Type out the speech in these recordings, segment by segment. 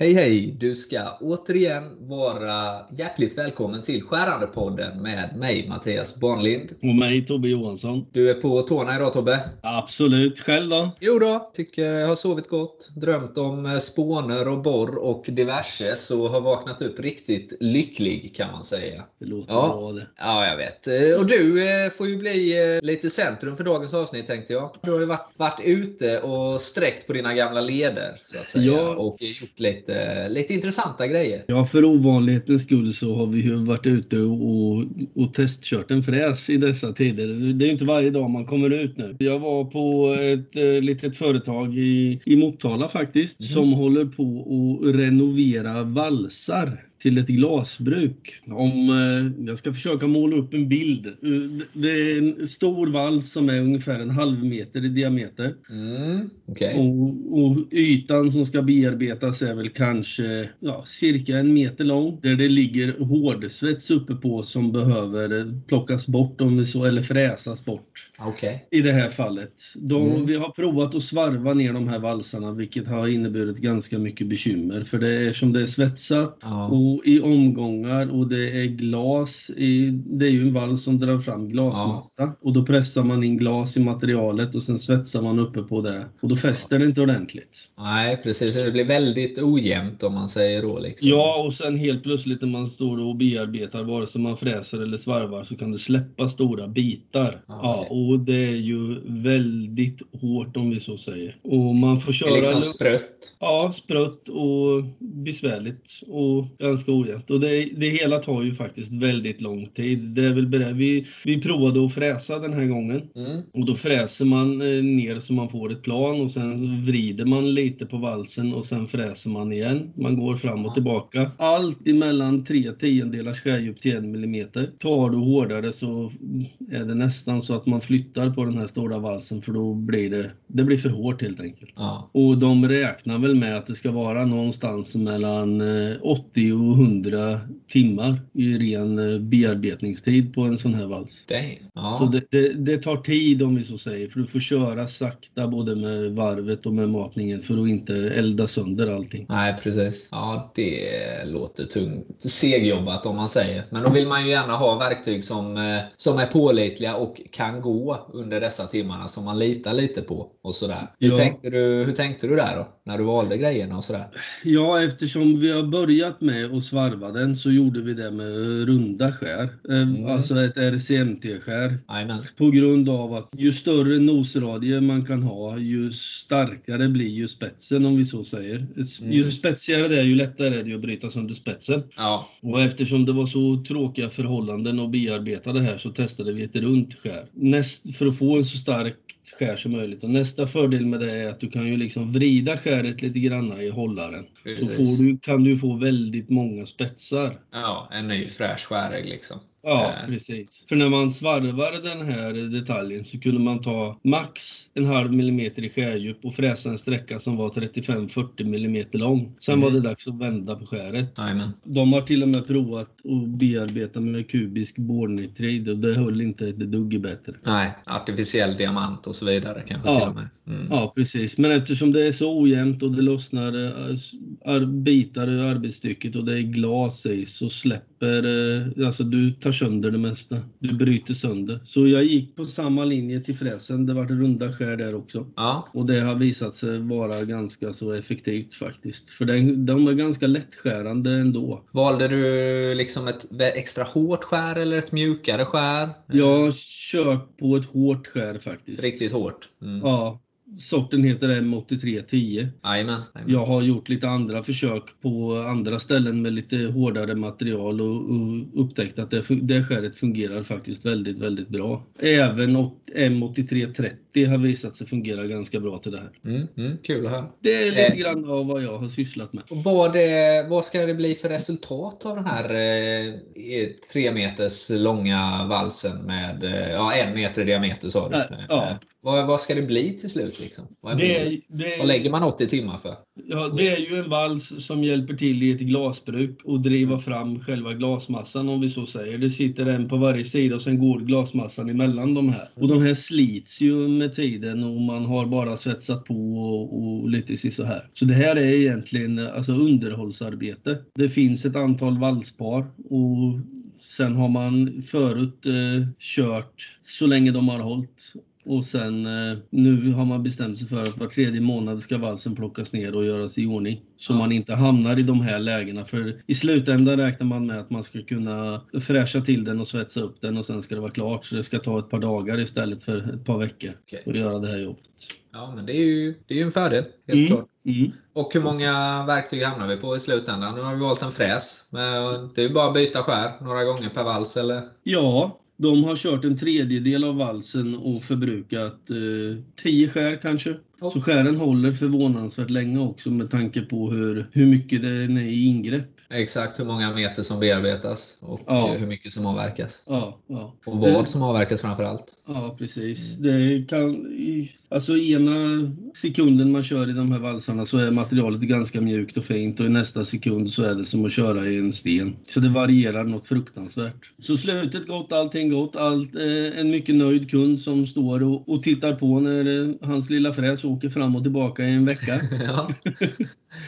Hej hej! Du ska återigen vara hjärtligt välkommen till Skärandepodden med mig Mattias Barnlind. Och mig Tobbe Johansson. Du är på tårna idag Tobbe? Absolut. Själv då? Jo då, tycker jag har sovit gott. Drömt om eh, spåner och borr och diverse. Så har vaknat upp riktigt lycklig kan man säga. Det låter Ja. bra det. Ja, jag vet. Eh, Och du eh, får ju bli lite centrum för dagens avsnitt tänkte jag. Du har ju varit, varit ute och sträckt på dina gamla leder så att säga. Ja. Och gjort lite, lite intressanta grejer. Ja, för ovanlighetens skull så har vi ju varit ute och, och testkört en fräs i dessa tider. Det är ju inte varje dag man kommer ut nu. Jag var på ett eh, litet företag i, i Motala faktiskt Mhm. som håller på att renovera valsar till ett glasbruk. Om eh, jag ska försöka måla upp en bild. Eh, Det är en stor vals som är ungefär en halv meter i diameter. Mm, Okej. Och, och ytan som ska bearbetas är väl kanske ja, cirka en meter lång. Där det ligger hårdsvets uppe på som behöver plockas bort om vi så, eller fräsas bort. Okej. I det här fallet. De, Mm. Vi har provat att svarva ner de här valsarna vilket har inneburit ganska mycket bekymmer. För det är som det är svetsat Ja. och i omgångar och det är glas. I, det är ju en vals som drar fram glasmassa. Och då pressar man in glas i materialet och sen svetsar man uppe på det. Och då fäster det inte ordentligt. Nej, precis. Det blir väldigt ojämnt om man säger då. Liksom. Ja, och sen helt plötsligt när man står och bearbetar, vare sig man fräser eller svarvar, så kan det släppa stora bitar. Ja, Ja, och det är ju väldigt hårt om vi så säger. Och man får köra... liksom sprött. Ja, sprött och besvärligt och ganska ojämnt. Och det, det hela tar ju faktiskt väldigt lång tid. Det är väl. Vi, vi provade att fräsa den här gången. Mm. Och då fräser man eh, ner så man får ett plan och sen vrider man lite på valsen och sen fräser man igen. Man går fram och tillbaka. Allt emellan 3 tiondelars skärdjup till 1 millimeter. Tar du hårdare så är det nästan så att man flyttar på den här stora valsen för då blir det, det blir för hårt helt enkelt. Ja. Och de räknar väl med att det ska vara någonstans mellan eh, 80 och 100 timmar i ren eh, bearbetningstid på en sån här vals. Ja. Så det, det, det tar tid om vi så säger, för du får köra sakta både med varvet och med matningen för att inte elda sönder allting. Nej, precis. Ja, det låter tungt. Segjobbat om man säger. Men då vill man ju gärna ha verktyg som, eh, som är pålitliga och kan gå under dessa timmarna som man litar lite på. och sådär. Hur, Ja. tänkte du, hur tänkte du där då? När du valde grejerna och sådär? Ja, eftersom vi har börjat med att svarva den så gjorde vi det med runda skär. Eh, Mm. Alltså ett RCMT-skär. På grund av att ju större nosradie man kan ha, ju starkare blir ju spetsen om vi så säger. Mm. Ju spetsigare det är, ju lättare är det att bryta sönder spetsen. Ja. Och eftersom det var så tråkiga förhållanden att bearbeta det här så testade vi ett runt skär. Näst, för att få en så stark skär som möjligt. Och nästa fördel med det är att du kan ju liksom vrida skäret lite grann i hållaren. Så Precis. får du, kan du få väldigt många spetsar. Ja, en ny fräsch skärägg liksom. Ja, Eh. precis. För när man svarvar den här detaljen så kunde man ta max en halv millimeter i skärdjup och fräsa en sträcka som var 35-40 millimeter lång. Sen Mm. var det dags att vända på skäret. Jajamän. De har till och med provat att bearbeta med kubisk bornitrid och det höll inte ett dugg bättre. Nej, artificiell diamant och så vidare kanske Ja. till och med. Mm. Ja, precis. Men eftersom det är så ojämnt och det lossnar eh, ar- bitar ur arbetsstycket och det är glas i så släpper, eh, alltså du tar sönder det mesta. Du bryter sönder. Så jag gick på samma linje till fräsen. Det var runda skär där också. Ja, Och det har visat sig vara ganska så effektivt faktiskt. För den, de är ganska lättskärande ändå. Valde du liksom ett extra hårt skär eller ett mjukare skär? Jag kört på ett hårt skär faktiskt. Riktigt hårt? Mm. Ja, sorten heter M8310. Jajamän. jajamän. Jag har gjort lite andra försök på andra ställen med lite hårdare material och, och upptäckt att det, det skäret fungerar faktiskt väldigt, väldigt bra. Även åt- M8330 har visat sig fungera ganska bra till det här. Mm, mm, kul att höra. Det är lite Eh. grann av vad jag har sysslat med. Vad, det, vad ska det bli för resultat av den här eh, tre meters långa valsen med eh, ja, en meter i diameter sa du? Ja. Vad, vad ska det bli till slut? Liksom? Vad, Det, är- det, är- vad lägger man 80 timmar för? Ja, det är ju en vals som hjälper till i ett glasbruk och driva fram själva glasmassan om vi så säger. Det sitter en på varje sida och sen går glasmassan emellan de här. Och de här slits ju med tiden och man har bara svetsat på och, och lite så här. Så det här är egentligen alltså underhållsarbete. Det finns ett antal valspar och sen har man förut eh, kört så länge de har hållit. Och sen eh, nu har man bestämt sig för att var tredje månad ska valsen plockas ner och göras i ordning. Så Ja. man inte hamnar i de här lägena. För i slutändan räknar man med att man ska kunna fräscha till den och svetsa upp den och sen ska det vara klart. Så det ska ta ett par dagar istället för ett par veckor Okej. att göra det här jobbet. Ja, men det är ju, det är ju en fördel. Helt Mm. klart. Mm. Och hur många verktyg hamnar vi på i slutändan? Nu har vi valt en fräs. Men det är ju bara att byta skär några gånger per vals, eller? Ja, de har kört en tredjedel av valsen och förbrukat eh, tio skär kanske. Så skären håller förvånansvärt länge också med tanke på hur, hur mycket den är i ingrepp. Exakt hur många meter som bearbetas och Ja. hur mycket som avverkas. Ja, ja. Och vad som avverkas framför allt. Ja, precis. Det kan, alltså ena sekunden man kör i de här valsarna så är materialet ganska mjukt och fint och i nästa sekund så är det som att köra i en sten. Så det varierar något fruktansvärt. Så slutet gott, allting gott. Allt, eh, en mycket nöjd kund som står och, och tittar på när eh, hans lilla fräs åker fram och tillbaka i en vecka. Ja.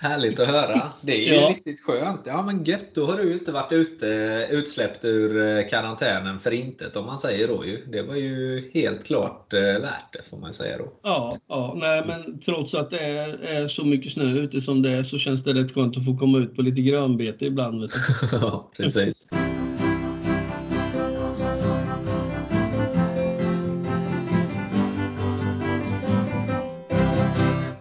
Härligt att höra. Det är ju Ja. riktigt skönt. Ja men gött, då har du inte varit ute, utsläppt ur eh, karantänen för intet om man säger då ju. Det var ju helt klart eh, värt det får man säga då. Ja, ja, nej men trots att det är, är så mycket snö ute som det är så känns det rätt skönt att få komma ut på lite grönbete ibland. Ja, precis.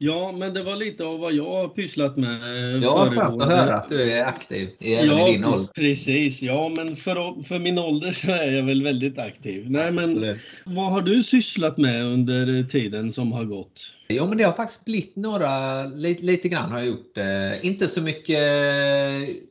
Ja, men det var lite av vad jag har pysslat med. eh, Ja, skönt att höra att du är aktiv även Ja, i din ålder. precis. Ja, men för, för min ålder så är jag väl väldigt aktiv. Nej, men vad har du sysslat med under tiden som har gått? Jo, men det har faktiskt blivit några, lite, lite grann har jag gjort. Eh, inte så mycket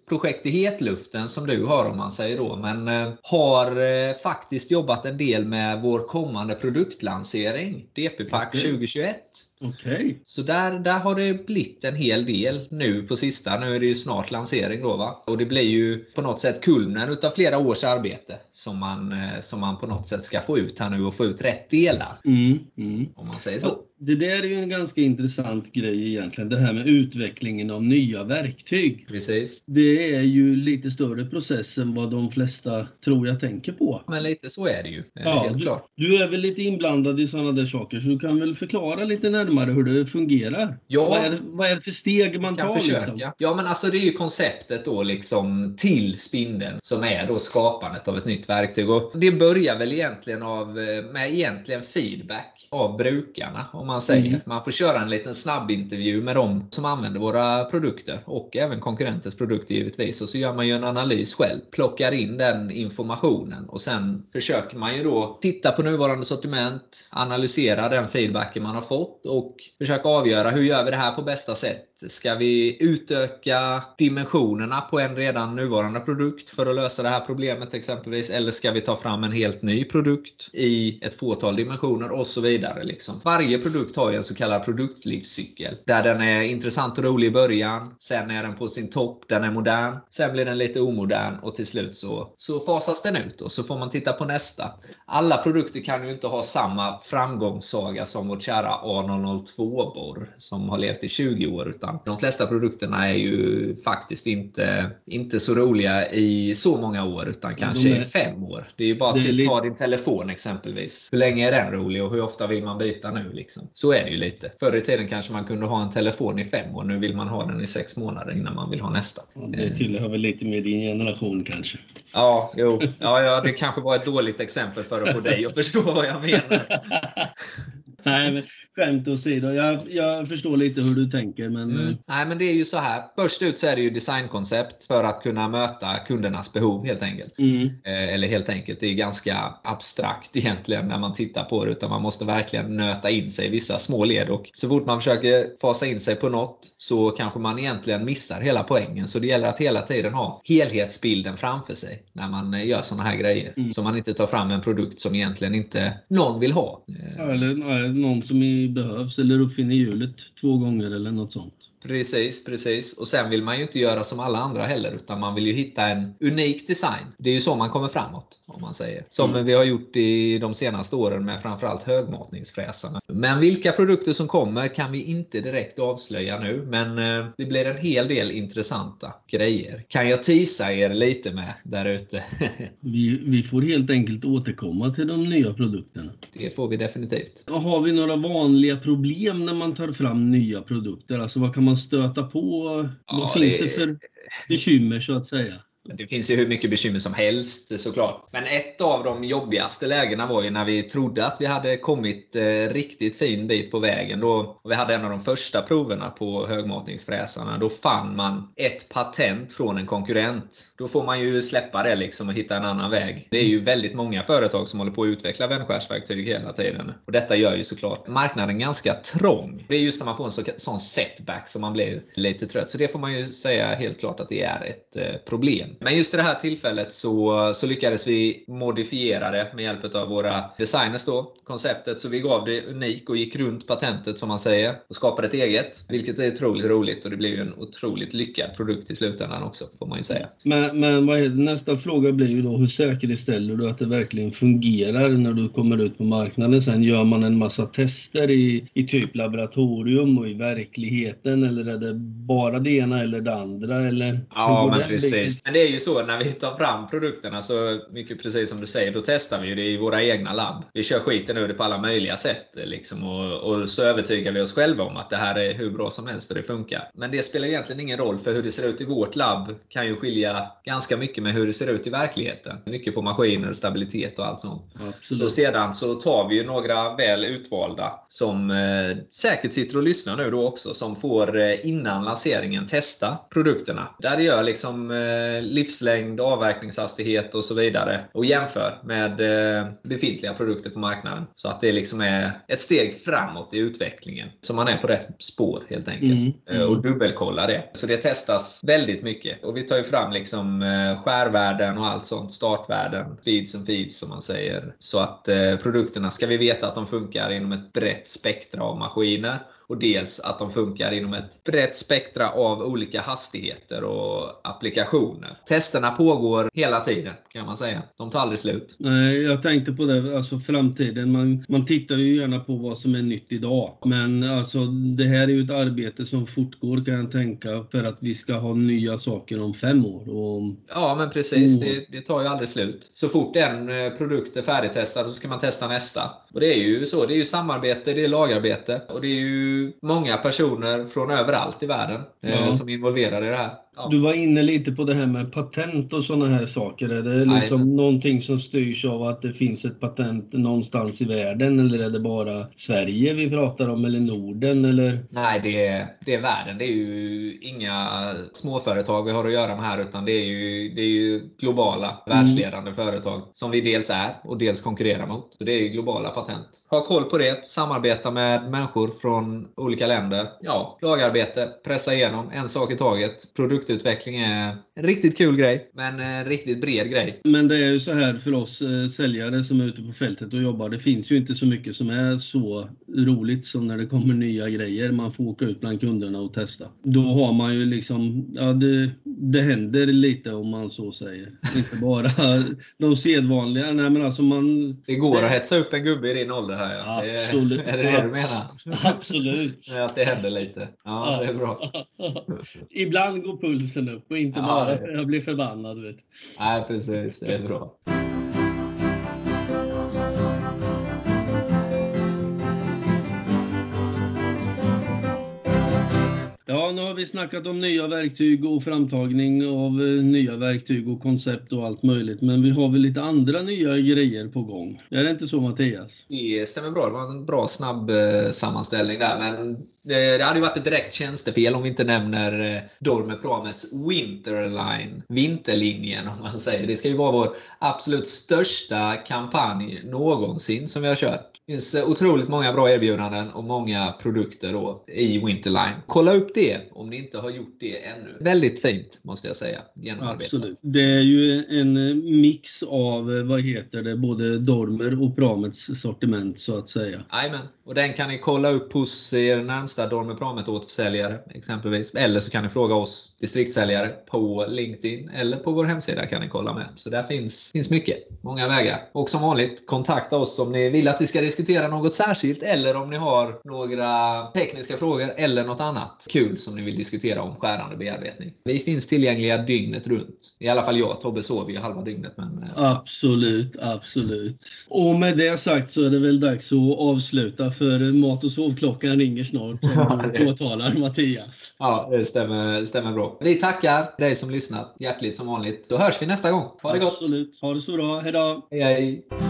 projekt i hetluften som du har om man säger då, men eh, har eh, faktiskt jobbat en del med vår kommande produktlansering, DP-pack Okej. 2021. Okej. Så där, där har det blivit en hel del nu på sista. Nu är det ju snart lansering då va. Och det blir ju på något sätt kulmen utav flera års arbete som man, eh, som man på något sätt ska få ut här nu och få ut rätt delar. Mm, mm. Om man säger så. Det där är ju en ganska intressant grej egentligen, det här med utvecklingen av nya verktyg. Precis. Det är ju lite större process än vad de flesta tror jag tänker på. Men lite så är det ju. Ja, helt klart. Du är väl lite inblandad i sådana där saker så du kan väl förklara lite närmare hur det fungerar? Ja. Vad, är vad är det för steg man tar? försöka. Liksom? Ja men alltså det är ju konceptet då liksom till spindeln som är då skapandet av ett nytt verktyg. Och det börjar väl egentligen av, eh, med egentligen feedback av brukarna om man säger. Mm. Man får köra en liten snabbintervju med dem som använder våra produkter och även konkurrenters produkter givetvis. Och så gör man ju en analys själv, plockar in den informationen och sen försöker man ju då titta på nuvarande sortiment, analysera den feedbacken man har fått och försöka avgöra hur gör vi det här på bästa sätt. Ska vi utöka dimensionerna på en redan nuvarande produkt för att lösa det här problemet exempelvis? Eller ska vi ta fram en helt ny produkt i ett fåtal dimensioner och så vidare. Liksom. Varje produkt har ju en så kallad produktlivscykel. Där den är intressant och rolig i början. Sen är den på sin topp, den är modern. Sen blir den lite omodern och till slut så, så fasas den ut och så får man titta på nästa. Alla produkter kan ju inte ha samma framgångssaga som vårt kära A002-borr som har levt i 20 år. Utan de flesta produkterna är ju faktiskt inte, inte så roliga i så många år utan kanske är- i fem år. Det är ju bara li- ta din telefon exempelvis. Hur länge är den rolig och hur ofta vill man byta nu? Liksom? Så är det ju lite. Förr i tiden kanske man kunde ha en telefon i fem år. Nu vill man ha den i sex månader innan man vill ha nästa. Ja, Det tillhör väl lite med din generation kanske. Ja, jo. Ja, ja, det kanske var ett dåligt exempel för att få dig att förstå vad jag menar. Nej, men skämt åsido. Jag, jag förstår lite hur du tänker. Men... Mm. Nej, men det är ju så här. Först ut så är det ju designkoncept för att kunna möta kundernas behov helt enkelt. Mm. Eh, eller helt enkelt, det är ganska abstrakt egentligen när man tittar på det. Utan man måste verkligen nöta in sig i vissa små led. Och så fort man försöker fasa in sig på något så kanske man egentligen missar hela poängen. Så det gäller att hela tiden ha helhetsbilden framför sig när man gör såna här grejer. Mm. Så man inte tar fram en produkt som egentligen inte någon vill ha. Eller någon som behövs eller uppfinner hjulet två gånger eller något sånt. Precis, precis. Och sen vill man ju inte göra som alla andra heller, utan man vill ju hitta en unik design. Det är ju så man kommer framåt, om man säger. Som mm. vi har gjort i de senaste åren med framförallt högmatningsfräsarna. Men vilka produkter som kommer kan vi inte direkt avslöja nu, men eh, det blir en hel del intressanta grejer. Kan jag tisa er lite med där ute? vi, vi får helt enkelt återkomma till de nya produkterna. Det får vi definitivt. Har vi några vanliga problem när man tar fram nya produkter? Alltså vad kan man stöta på? Ja, Vad finns det, det för bekymmer så att säga? Det finns ju hur mycket bekymmer som helst såklart. Men ett av de jobbigaste lägena var ju när vi trodde att vi hade kommit eh, riktigt fin bit på vägen. Då, vi hade en av de första proverna på högmatningsfräsarna. Då fann man ett patent från en konkurrent. Då får man ju släppa det liksom och hitta en annan väg. Det är ju väldigt många företag som håller på att utveckla vändskärsverktyg hela tiden. Och detta gör ju såklart marknaden ganska trång. Det är just när man får en sån setback som man blir lite trött. Så det får man ju säga helt klart att det är ett eh, problem. Men just i det här tillfället så, så lyckades vi modifiera det med hjälp av våra designers då, konceptet. Så vi gav det unik och gick runt patentet som man säger och skapade ett eget. Vilket är otroligt roligt och det blev ju en otroligt lyckad produkt i slutändan också får man ju säga. Men, men nästa fråga blir ju då hur säkerställer du att det verkligen fungerar när du kommer ut på marknaden? Sen gör man en massa tester i, i typ laboratorium och i verkligheten eller är det bara det ena eller det andra? Eller, ja, men precis. Men det är ju så när vi tar fram produkterna så mycket precis som du säger, då testar vi det i våra egna labb. Vi kör skiten ur det på alla möjliga sätt liksom, och, och, så övertygar vi oss själva om att det här är hur bra som helst och det funkar. Men det spelar egentligen ingen roll för hur det ser ut i vårt labb kan ju skilja ganska mycket med hur det ser ut i verkligheten. Mycket på maskiner, stabilitet och allt sånt. Absolut. Så sedan så tar vi ju några väl utvalda som eh, säkert sitter och lyssnar nu då också som får eh, innan lanseringen testa produkterna. Där gör liksom eh, livslängd, avverkningshastighet och så vidare och jämför med eh, befintliga produkter på marknaden. Så att det liksom är ett steg framåt i utvecklingen. Så man är på rätt spår helt enkelt. Mm. Mm. Och dubbelkollar det. Så det testas väldigt mycket. Och vi tar ju fram liksom eh, skärvärden och allt sånt. Startvärden, feeds and feeds som man säger. Så att produkterna ska vi veta att de funkar inom ett brett spektra av maskiner och dels att de funkar inom ett brett spektra av olika hastigheter och applikationer. Testerna pågår hela tiden kan man säga. De tar aldrig slut. Nej, jag tänkte på det, alltså framtiden. Man, man tittar ju gärna på vad som är nytt idag. Men alltså det här är ju ett arbete som fortgår kan jag tänka för att vi ska ha nya saker om fem år. Och... Ja, men precis. Det, det tar ju aldrig slut. Så fort en eh, produkt är färdigtestad så ska man testa nästa. Och det är ju så. Det är ju samarbete, det är lagarbete och det är ju många personer från överallt i världen eh, ja. som är involverade i det här. Ja. Du var inne lite på det här med patent och sådana här saker. Är det liksom Nej. någonting som styrs av att det finns ett patent någonstans i världen eller är det bara Sverige vi pratar om eller Norden? Eller? Nej, det är, det är världen. Det är ju inga småföretag vi har att göra med här utan det är ju, det är ju globala, mm. världsledande företag som vi dels är och dels konkurrerar mot. Så det är globala patent. Ha koll på det, samarbeta med människor från olika länder. Ja, lagarbete, pressa igenom en sak i taget. Produkt produktutveckling är en riktigt kul grej, men en riktigt bred grej. Men det är ju så här för oss eh, säljare som är ute på fältet och jobbar. Det finns ju inte så mycket som är så roligt som när det kommer nya grejer. Man får åka ut bland kunderna och testa. Då har man ju liksom, ja det, det händer lite om man så säger. Inte bara de sedvanliga. Nej men alltså man... Det går att hetsa upp en gubbe i din ålder här ja. Absolut. Är det det du menar? Absolut. att det händer lite. Ja, det är bra. Ibland går pulsen pulsen upp och inte ja, bara att jag blir förbannad. Vet. Nej, precis. Det är bra. Ja, nu har vi snackat om nya verktyg och framtagning av eh, nya verktyg och koncept och allt möjligt. Men vi har väl lite andra nya grejer på gång? Är det inte så Mattias? Det stämmer bra. Det var en bra snabb eh, sammanställning där. Men det hade ju varit ett direkt tjänstefel om vi inte nämner eh, Pramets Winterline. Vinterlinjen om man säger. Det ska ju vara vår absolut största kampanj någonsin som vi har kört. Det finns eh, otroligt många bra erbjudanden och många produkter då i Winterline. Kolla upp det om ni inte har gjort det ännu. Väldigt fint måste jag säga. Absolut. Det är ju en eh, mix av, vad heter det, både Dormer och Pramets sortiment så att säga. Jajamän. Och den kan ni kolla upp hos er närmsta Dormepramet återförsäljare exempelvis. Eller så kan ni fråga oss distriktssäljare på LinkedIn eller på vår hemsida kan ni kolla med. Så där finns, finns mycket. Många vägar. Och som vanligt, kontakta oss om ni vill att vi ska diskutera något särskilt eller om ni har några tekniska frågor eller något annat kul som ni vill diskutera om skärande bearbetning. Vi finns tillgängliga dygnet runt. I alla fall jag. Tobbe sover ju halva dygnet. Men, eh, absolut, absolut. Och med det sagt så är det väl dags att avsluta för mat och sovklockan ringer snart som du påtalar Mattias. Ja, det stämmer, stämmer bra. Vi tackar dig som lyssnat hjärtligt som vanligt. Så hörs vi nästa gång. Ha det gott! Absolut. Ha det så bra. Hejdå! Hej hej!